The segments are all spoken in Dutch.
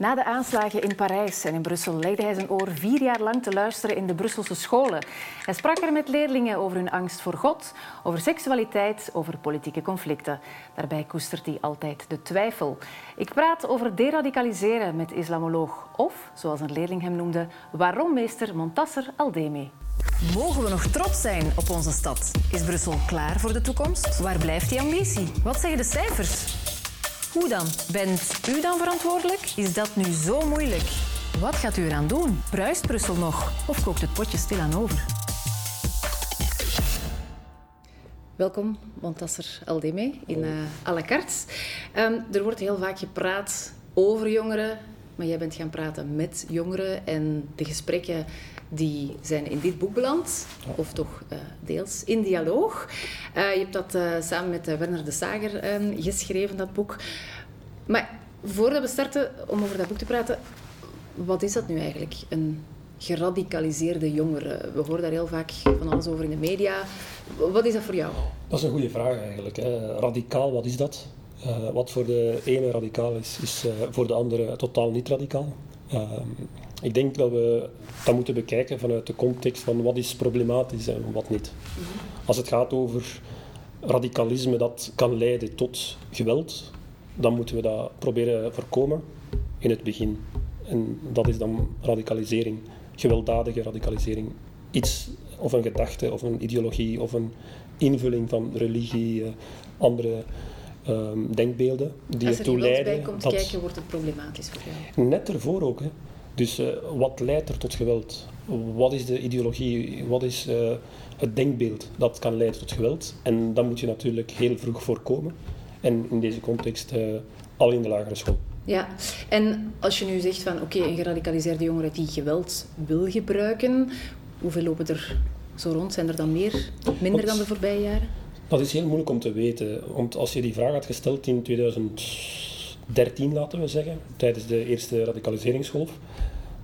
Na de aanslagen in Parijs en in Brussel legde hij zijn oor vier jaar lang te luisteren in de Brusselse scholen. Hij sprak er met leerlingen over hun angst voor God, over seksualiteit, over politieke conflicten. Daarbij koestert hij altijd de twijfel. Ik praat over deradicaliseren met islamoloog of, zoals een leerling hem noemde, waarom meester Montasser Aldeme. Mogen we nog trots zijn op onze stad? Is Brussel klaar voor de toekomst? Waar blijft die ambitie? Wat zeggen de cijfers? Hoe dan? Bent u dan verantwoordelijk? Is dat nu zo moeilijk? Wat gaat u eraan doen? Bruist Brussel nog? Of kookt het potje stilaan over? Welkom, Montasser Aldeme in uh, à la carte. Um, er wordt heel vaak gepraat over jongeren, maar jij bent gaan praten met jongeren en de gesprekken die zijn in dit boek beland, of toch uh, deels in dialoog. Uh, je hebt dat uh, samen met Werner de Sager ehm, geschreven, dat boek. Maar voordat we starten om over dat boek te praten, wat is dat nu eigenlijk? Een geradicaliseerde jongere. We horen daar heel vaak van alles over in de media. Wat is dat voor jou? Dat is een goede vraag eigenlijk. Hè. Radicaal, wat is dat? Wat voor de ene radicaal is, is voor de andere totaal niet radicaal. Uh, ik denk dat we dat moeten bekijken vanuit de context van wat is problematisch en wat niet. Als het gaat over radicalisme dat kan leiden tot geweld, dan moeten we dat proberen voorkomen in het begin. En dat is dan radicalisering, gewelddadige radicalisering. Iets of een gedachte of een ideologie of een invulling van religie, eh, andere um, denkbeelden die ertoe leiden. Als er bij komt kijken, wordt het problematisch voor jou. Net ervoor ook. Hè. Dus uh, wat leidt er tot geweld? Wat is de ideologie? Wat is uh, het denkbeeld dat kan leiden tot geweld? En dat moet je natuurlijk heel vroeg voorkomen. En in deze context uh, al in de lagere school. Ja, en als je nu zegt van oké, okay, een geradicaliseerde jongere die geweld wil gebruiken, hoeveel lopen er zo rond? Zijn er dan meer, minder dan de voorbije jaren? Dat is heel moeilijk om te weten. Want als je die vraag had gesteld in 2013, laten we zeggen, tijdens de eerste radicaliseringsgolf,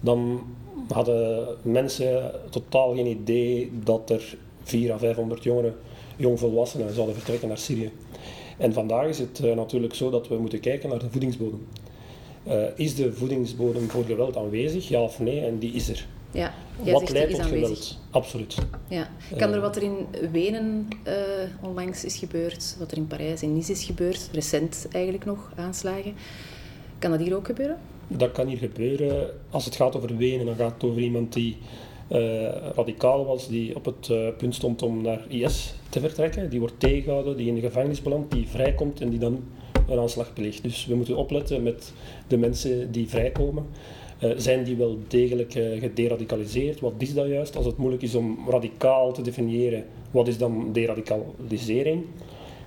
dan hadden mensen totaal geen idee dat er 400 à 500 jongeren, jongvolwassenen, zouden vertrekken naar Syrië. En vandaag is het uh, natuurlijk zo dat we moeten kijken naar de voedingsbodem. Uh, is de voedingsbodem voor geweld aanwezig, ja of nee? En die is er. Ja, wat leidt tot geweld? Absoluut. Ja. Kan er wat er in Wenen uh, onlangs is gebeurd, wat er in Parijs en Nice is gebeurd, recent eigenlijk nog aanslagen, kan dat hier ook gebeuren? Dat kan hier gebeuren. Als het gaat over Wenen, dan gaat het over iemand die uh, radicaal was, die op het uh, punt stond om naar IS te vertrekken. Die wordt tegengehouden, die in de gevangenis belandt, die vrijkomt en die dan een aanslag pleegt. Dus we moeten opletten met de mensen die vrijkomen. Uh, zijn die wel degelijk gederadicaliseerd? Wat is dat juist? Als het moeilijk is om radicaal te definiëren, wat is dan deradicalisering?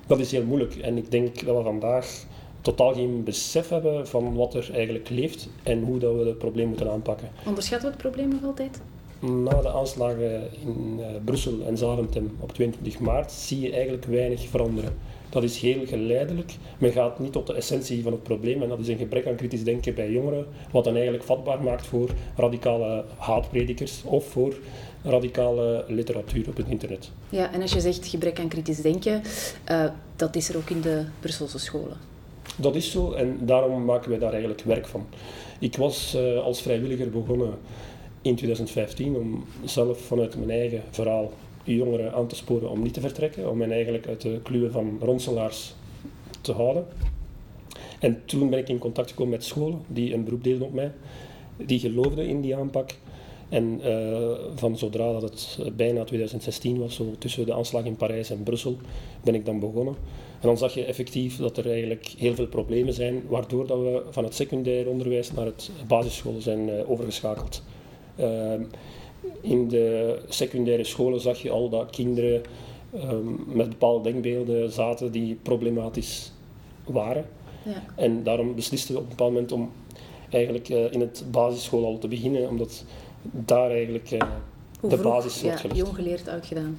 Dat is heel moeilijk. En ik denk dat we vandaag totaal geen besef hebben van wat er eigenlijk leeft en hoe dat we het probleem moeten aanpakken. Onderschatten we het probleem nog altijd? Na de aanslagen in uh, Brussel en Zaventem op 22 maart zie je eigenlijk weinig veranderen. Dat is heel geleidelijk. Men gaat niet tot de essentie van het probleem en dat is een gebrek aan kritisch denken bij jongeren, wat dan eigenlijk vatbaar maakt voor radicale haatpredikers of voor radicale literatuur op het internet. Ja, en als je zegt gebrek aan kritisch denken, uh, dat is er ook in de Brusselse scholen. Dat is zo en daarom maken wij daar eigenlijk werk van. Ik was uh, als vrijwilliger begonnen in 2015 om zelf vanuit mijn eigen verhaal jongeren aan te sporen om niet te vertrekken, om hen eigenlijk uit de kluwen van ronselaars te houden. En toen ben ik in contact gekomen met scholen die een beroep deden op mij, die geloofden in die aanpak. En uh, van zodra dat het bijna 2016 was, zo tussen de aanslag in Parijs en Brussel, ben ik dan begonnen. En dan zag je effectief dat er eigenlijk heel veel problemen zijn, waardoor dat we van het secundair onderwijs naar het basisschool zijn uh, overgeschakeld. Uh, in de secundaire scholen zag je al dat kinderen um, met bepaalde denkbeelden zaten die problematisch waren. Ja. En daarom beslisten we op een bepaald moment om eigenlijk uh, in het basisschool al te beginnen, omdat daar eigenlijk uh, de basis wordt ja, gelegd. jong geleerd, oud gedaan.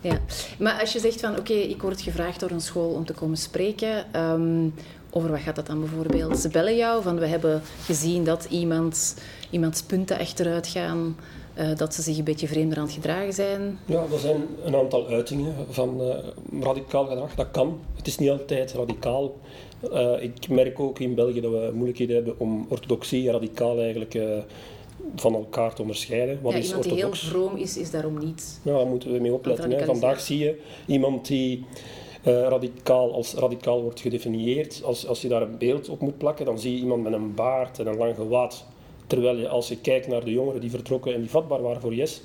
Ja, maar als je zegt van oké, okay, ik word gevraagd door een school om te komen spreken, um, over wat gaat dat dan bijvoorbeeld? Ze bellen jou van we hebben gezien dat iemand, iemands punten achteruit gaan uh, dat ze zich een beetje vreemder aan het gedragen zijn? Ja, er zijn een aantal uitingen van uh, radicaal gedrag. Dat kan. Het is niet altijd radicaal. Uh, ik merk ook in België dat we moeilijkheden hebben om orthodoxie en radicaal eigenlijk van elkaar te onderscheiden. Wat ja, is iemand die heel vroom is, is daarom niet. Ja, daar moeten we mee opletten. Vandaag zie je iemand die uh, radicaal als radicaal wordt gedefinieerd. Als, als je daar een beeld op moet plakken, dan zie je iemand met een baard en een lang gewaad. Terwijl je, als je kijkt naar de jongeren die vertrokken en die vatbaar waren voor IS,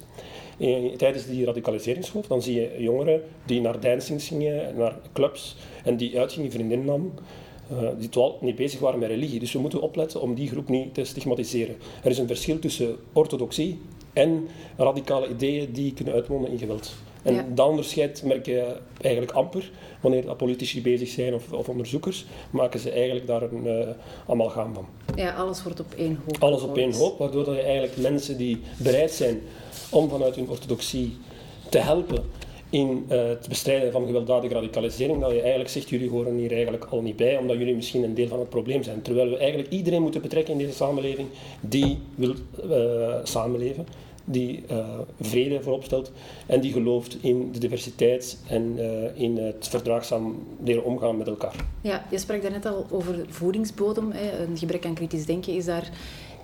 eh, tijdens die radicaliseringsgolf, dan zie je jongeren die naar dancings gingen, naar clubs en die uitgingen, vriendinnen nam, uh, die totaal niet bezig waren met religie. Dus we moeten opletten om die groep niet te stigmatiseren. Er is een verschil tussen orthodoxie en radicale ideeën die kunnen uitmonden in geweld. En ja. dat onderscheid merk je eigenlijk amper. Wanneer politici bezig zijn of, of onderzoekers, maken ze eigenlijk daar een uh, amalgaam van. Ja, alles wordt op één hoop. Alles op één hoop, waardoor dat je eigenlijk mensen die bereid zijn om vanuit hun orthodoxie te helpen in uh, het bestrijden van gewelddadige radicalisering, dat je eigenlijk zegt, jullie horen hier eigenlijk al niet bij, omdat jullie misschien een deel van het probleem zijn. Terwijl we eigenlijk iedereen moeten betrekken in deze samenleving die wil uh, samenleven die uh, vrede voorop stelt en die gelooft in de diversiteit en uh, in het verdraagzaam leren omgaan met elkaar. Ja, je sprak daarnet al over voedingsbodem. Hè. Een gebrek aan kritisch denken is daar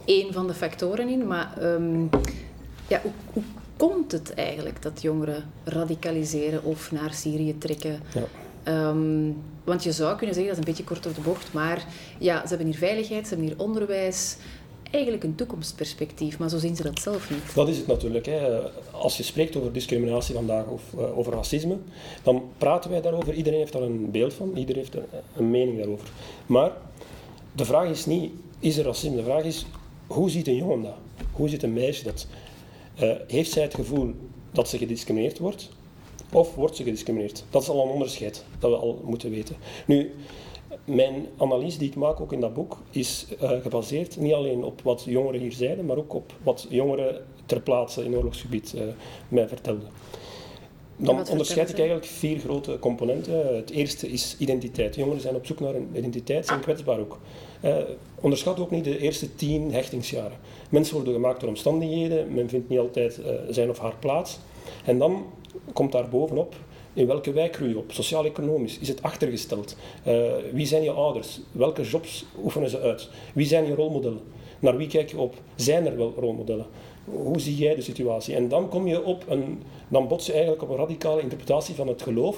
één van de factoren in. Maar um, ja, hoe, hoe, komt het eigenlijk dat jongeren radicaliseren of naar Syrië trekken? Ja. Um, want je zou kunnen zeggen, dat is een beetje kort op de bocht, maar ja, ze hebben hier veiligheid, ze hebben hier onderwijs, eigenlijk een toekomstperspectief, maar zo zien ze dat zelf niet. Dat is het natuurlijk. Hè. Als je spreekt over discriminatie vandaag of uh, over racisme, dan praten wij daarover. Iedereen heeft daar een beeld van, iedereen heeft een, mening daarover. Maar de vraag is niet, is er racisme? De vraag is, hoe ziet een jongen dat? Hoe ziet een meisje dat? Uh, heeft zij het gevoel dat ze gediscrimineerd wordt? Of wordt ze gediscrimineerd? Dat is al een onderscheid dat we al moeten weten. Nu, mijn analyse die ik maak, ook in dat boek, is uh, gebaseerd niet alleen op wat jongeren hier zeiden, maar ook op wat jongeren ter plaatse in oorlogsgebied uh, mij vertelden. Dan onderscheid ik eigenlijk vier grote componenten. Het eerste is identiteit. Jongeren zijn op zoek naar een identiteit, zijn kwetsbaar ook. Onderschat ook niet de eerste tien hechtingsjaren. Mensen worden gemaakt door omstandigheden, men vindt niet altijd zijn of haar plaats. En dan komt daar bovenop in welke wijk groei je op? Sociaal-economisch? Is het achtergesteld? Uh, wie zijn je ouders? Welke jobs oefenen ze uit? Wie zijn je rolmodellen? Naar wie kijk je op? Zijn er wel rolmodellen? Hoe zie jij de situatie? En dan kom je op een, dan bots je eigenlijk op een radicale interpretatie van het geloof.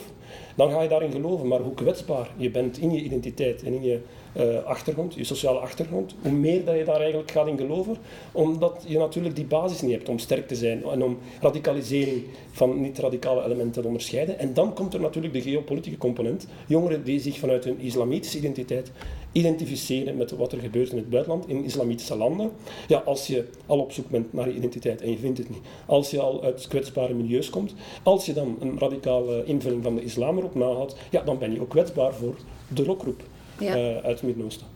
Dan ga je daarin geloven, maar hoe kwetsbaar je bent in je identiteit en in je uh, achtergrond, je sociale achtergrond, hoe meer dat je daar eigenlijk gaat in geloven, omdat je natuurlijk die basis niet hebt om sterk te zijn en om radicalisering van niet-radicale elementen te onderscheiden. En dan komt er natuurlijk de geopolitieke component. Jongeren die zich vanuit hun islamitische identiteit identificeren met wat er gebeurt in het buitenland, in islamitische landen. Ja, als je al op zoek bent naar je identiteit en je vindt het niet, als je al uit kwetsbare milieus komt, als je dan een radicale invulling van de islam erop nahoudt, ja, dan ben je ook kwetsbaar voor de rockgroep ja. uh, uit het Midden-Oosten.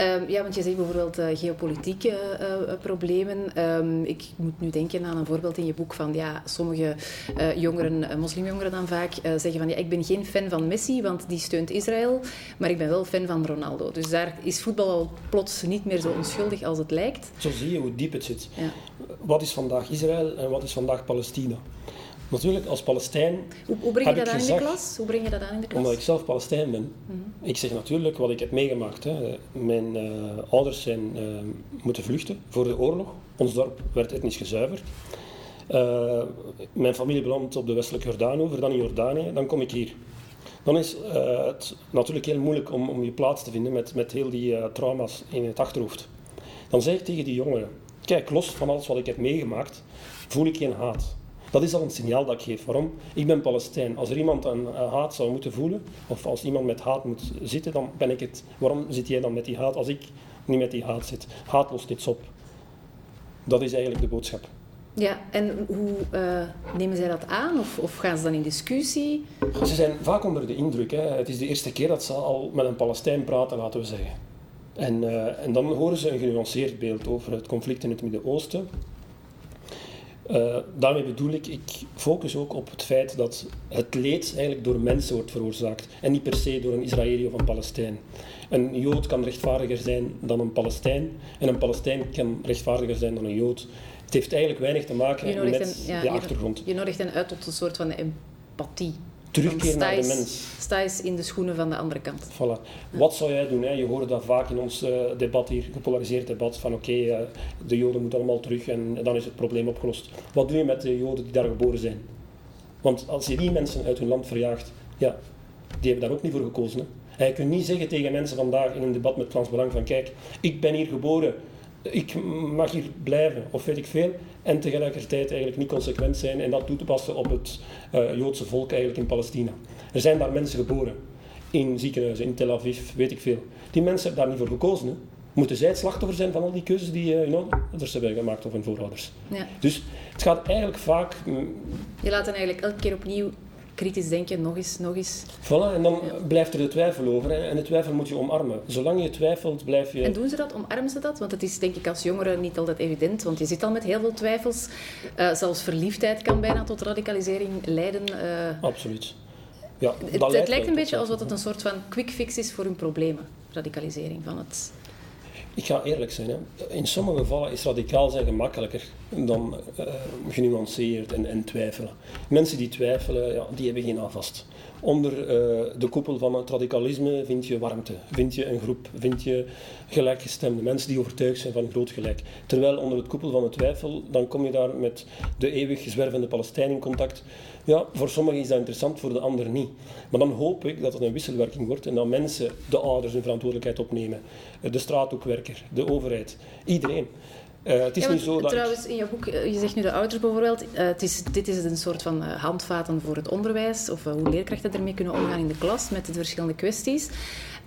Um, ja, want je zegt bijvoorbeeld uh, geopolitieke uh, problemen. Um, ik moet nu denken aan een voorbeeld in je boek van ja, sommige uh, jongeren, moslimjongeren dan vaak, zeggen van ja, ik ben geen fan van Messi, want die steunt Israël, maar ik ben wel fan van Ronaldo. Dus daar is voetbal al plots niet meer zo onschuldig als het lijkt. Zo zie je hoe diep het zit. Ja. Wat is vandaag Israël en wat is vandaag Palestina? Natuurlijk, als Palestijn. Hoe, hoe breng je dat aan in de klas? Hoe breng je dat aan in de klas? Omdat ik zelf Palestijn ben. Mhm. Ik zeg natuurlijk wat ik heb meegemaakt. Hè. Mijn uh, ouders zijn uh, moeten vluchten voor de oorlog. Ons dorp werd etnisch gezuiverd. Uh, mijn familie belandt op de westelijke Jordaanover, dan in Jordanië, dan kom ik hier. Dan is het natuurlijk heel moeilijk om, om je plaats te vinden met, met heel die trauma's in het achterhoofd. Dan zeg ik tegen die jongeren: Kijk, los van alles wat ik heb meegemaakt, voel ik geen haat. Dat is al een signaal dat ik geef. Waarom? Ik ben Palestijn. Als er iemand een haat zou moeten voelen, of als iemand met haat moet zitten, dan ben ik het. Waarom zit jij dan met die haat als ik niet met die haat zit? Haat lost iets op. Dat is eigenlijk de boodschap. Ja, en hoe uh, nemen zij dat aan? Of, of, gaan ze dan in discussie? Ze zijn vaak onder de indruk. Hè. Het is de eerste keer dat ze al met een Palestijn praten, laten we zeggen. En, uh, en dan horen ze een genuanceerd beeld over het conflict in het Midden-Oosten. Uh, daarmee bedoel ik, ik focus ook op het feit dat het leed eigenlijk door mensen wordt veroorzaakt en niet per se door een Israëli of een Palestijn. Een Jood kan rechtvaardiger zijn dan een Palestijn en een Palestijn kan rechtvaardiger zijn dan een Jood. Het heeft eigenlijk weinig te maken met de achtergrond. Je nodigt hen uit tot een soort van empathie terugkeer naar de mens. Sta eens in de schoenen van de andere kant. Voilà. Wat zou jij doen? Hè? Je hoort dat vaak in ons uh, debat hier, gepolariseerd debat, van oké, okay, uh, de Joden moeten allemaal terug en dan is het probleem opgelost. Wat doe je met de Joden die daar geboren zijn? Want als je die mensen uit hun land verjaagt, ja, die hebben daar ook niet voor gekozen. Hè? En je kunt niet zeggen tegen mensen vandaag in een debat met Frans Belang van kijk, ik ben hier geboren, ik mag hier blijven, of weet ik veel. En tegelijkertijd eigenlijk niet consequent zijn en dat toe te passen op het uh, Joodse volk eigenlijk in Palestina. Er zijn daar mensen geboren, in ziekenhuizen, in Tel Aviv, weet ik veel. Die mensen hebben daar niet voor gekozen. Hè. Moeten zij het slachtoffer zijn van al die keuzes die uh, hun ouders hebben gemaakt of hun voorouders? Ja. Dus het gaat eigenlijk vaak... Mm, Je laat hen eigenlijk elke keer opnieuw kritisch denken, nog eens, nog eens. Voilà, en dan blijft er de twijfel over. En de twijfel moet je omarmen. Zolang je twijfelt, blijf je... En doen ze dat? Omarmen ze dat? Want het is denk ik als jongere niet altijd evident. Want je zit al met heel veel twijfels. Uh, zelfs verliefdheid kan bijna tot radicalisering leiden. Uh, Absoluut. Ja, het, het lijkt een beetje alsof het een soort van quick fix is voor hun problemen. Radicalisering van het... Ik ga eerlijk zijn. Hè. In sommige gevallen is radicaal zijn gemakkelijker dan uh, genuanceerd en, en, twijfelen. Mensen die twijfelen, ja, die hebben geen afvast. Onder uh, de koepel van het radicalisme vind je warmte, vind je een groep, vind je gelijkgestemde mensen die overtuigd zijn van groot gelijk. Terwijl onder het koepel van de twijfel, dan kom je daar met de eeuwig zwervende Palestijn in contact. Ja, voor sommigen is dat interessant, voor de anderen niet. Maar dan hoop ik dat het een wisselwerking wordt en dat mensen, de ouders, hun verantwoordelijkheid opnemen. De straathoekwerker, de overheid, iedereen. Uh, het is ja, niet zo dat trouwens, in je boek, eh, je zegt nu de ouders bijvoorbeeld, uh, het is, dit is een soort van handvaten voor het onderwijs, of hoe leerkrachten ermee kunnen omgaan in de klas met de verschillende kwesties.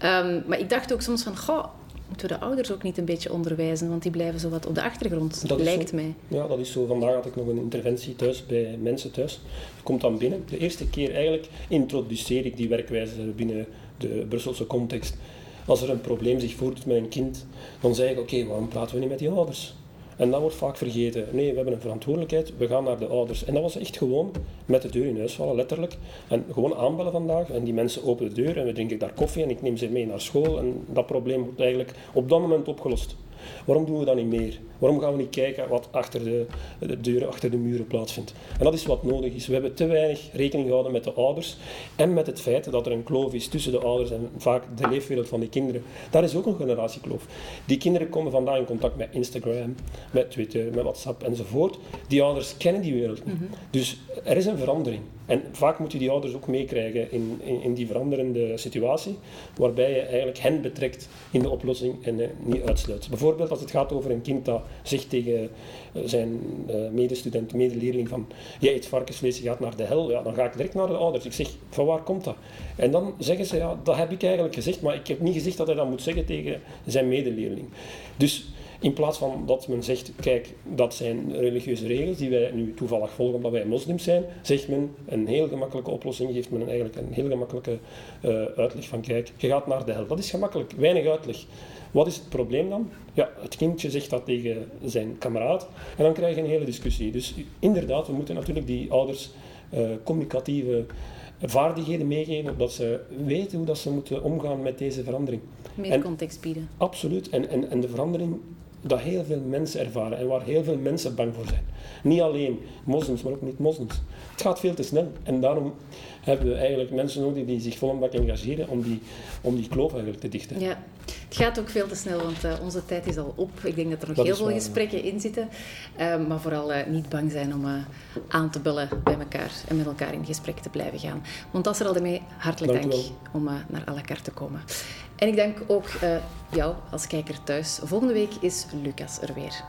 Um, maar ik dacht ook soms van, goh, moeten we de ouders ook niet een beetje onderwijzen, want die blijven zo wat op de achtergrond, dat lijkt mij. Ja, dat is zo. Vandaag had ik nog een interventie thuis bij mensen thuis. Je komt dan binnen. De eerste keer eigenlijk introduceer ik die werkwijze binnen de Brusselse context. Als er een probleem zich voordoet met een kind, dan zeg ik, oké, waarom praten we niet met die ouders? En dat wordt vaak vergeten. Nee, we hebben een verantwoordelijkheid, we gaan naar de ouders. En dat was echt gewoon met de deur in huis vallen, letterlijk. En gewoon aanbellen vandaag. En die mensen openen de deur en we drinken daar koffie en ik neem ze mee naar school. En dat probleem wordt eigenlijk op dat moment opgelost. Waarom doen we dat niet meer? Waarom gaan we niet kijken wat achter de, de deuren, achter de muren plaatsvindt? En dat is wat nodig is. We hebben te weinig rekening gehouden met de ouders en met het feit dat er een kloof is tussen de ouders en vaak de leefwereld van die kinderen. Daar is ook een generatiekloof. Die kinderen komen vandaag in contact met Instagram, met Twitter, met WhatsApp enzovoort. Die ouders kennen die wereld niet. Mhm. Dus er is een verandering. En vaak moet je die ouders ook meekrijgen in, in, die veranderende situatie, waarbij je eigenlijk hen betrekt in de oplossing en uh, niet uitsluit. Bijvoorbeeld als het gaat over een kind dat zegt tegen uh, zijn uh, medestudent, medeleerling van jij eet varkensvlees, je gaat naar de hel, ja, dan ga ik direct naar de ouders. Ik zeg, van waar komt dat? En dan zeggen ze, ja, dat heb ik eigenlijk gezegd, maar ik heb niet gezegd dat hij dat moet zeggen tegen zijn medeleerling. Dus in plaats van dat men zegt, kijk, dat zijn religieuze regels die wij nu toevallig volgen omdat wij moslims zijn, zegt men een heel gemakkelijke oplossing, geeft men eigenlijk een heel gemakkelijke uh, uitleg van, kijk, je gaat naar de hel. Dat is gemakkelijk, weinig uitleg. Wat is het probleem dan? Ja, het kindje zegt dat tegen zijn kameraad en dan krijg je een hele discussie. Dus inderdaad, we moeten natuurlijk die ouders uh, communicatieve vaardigheden meegeven, dat ze weten hoe dat ze moeten omgaan met deze verandering. Meer context bieden. Absoluut. En, en, en de verandering dat heel veel mensen ervaren en waar heel veel mensen bang voor zijn. Niet alleen moslims, maar ook niet-moslims. Het gaat veel te snel en daarom hebben we eigenlijk mensen nodig die zich volop engageren om die, om die kloof eigenlijk te dichten. Ja, het gaat ook veel te snel, want uh, onze tijd is al op. Ik denk dat er nog heel veel gesprekken in zitten. Uh, maar vooral uh, niet bang zijn om aan te bellen bij elkaar en met elkaar in gesprek te blijven gaan. Want dat is er al mee hartelijk dank, dank om naar à la carte te komen. En ik dank ook jou als kijker thuis. Volgende week is Lucas er weer.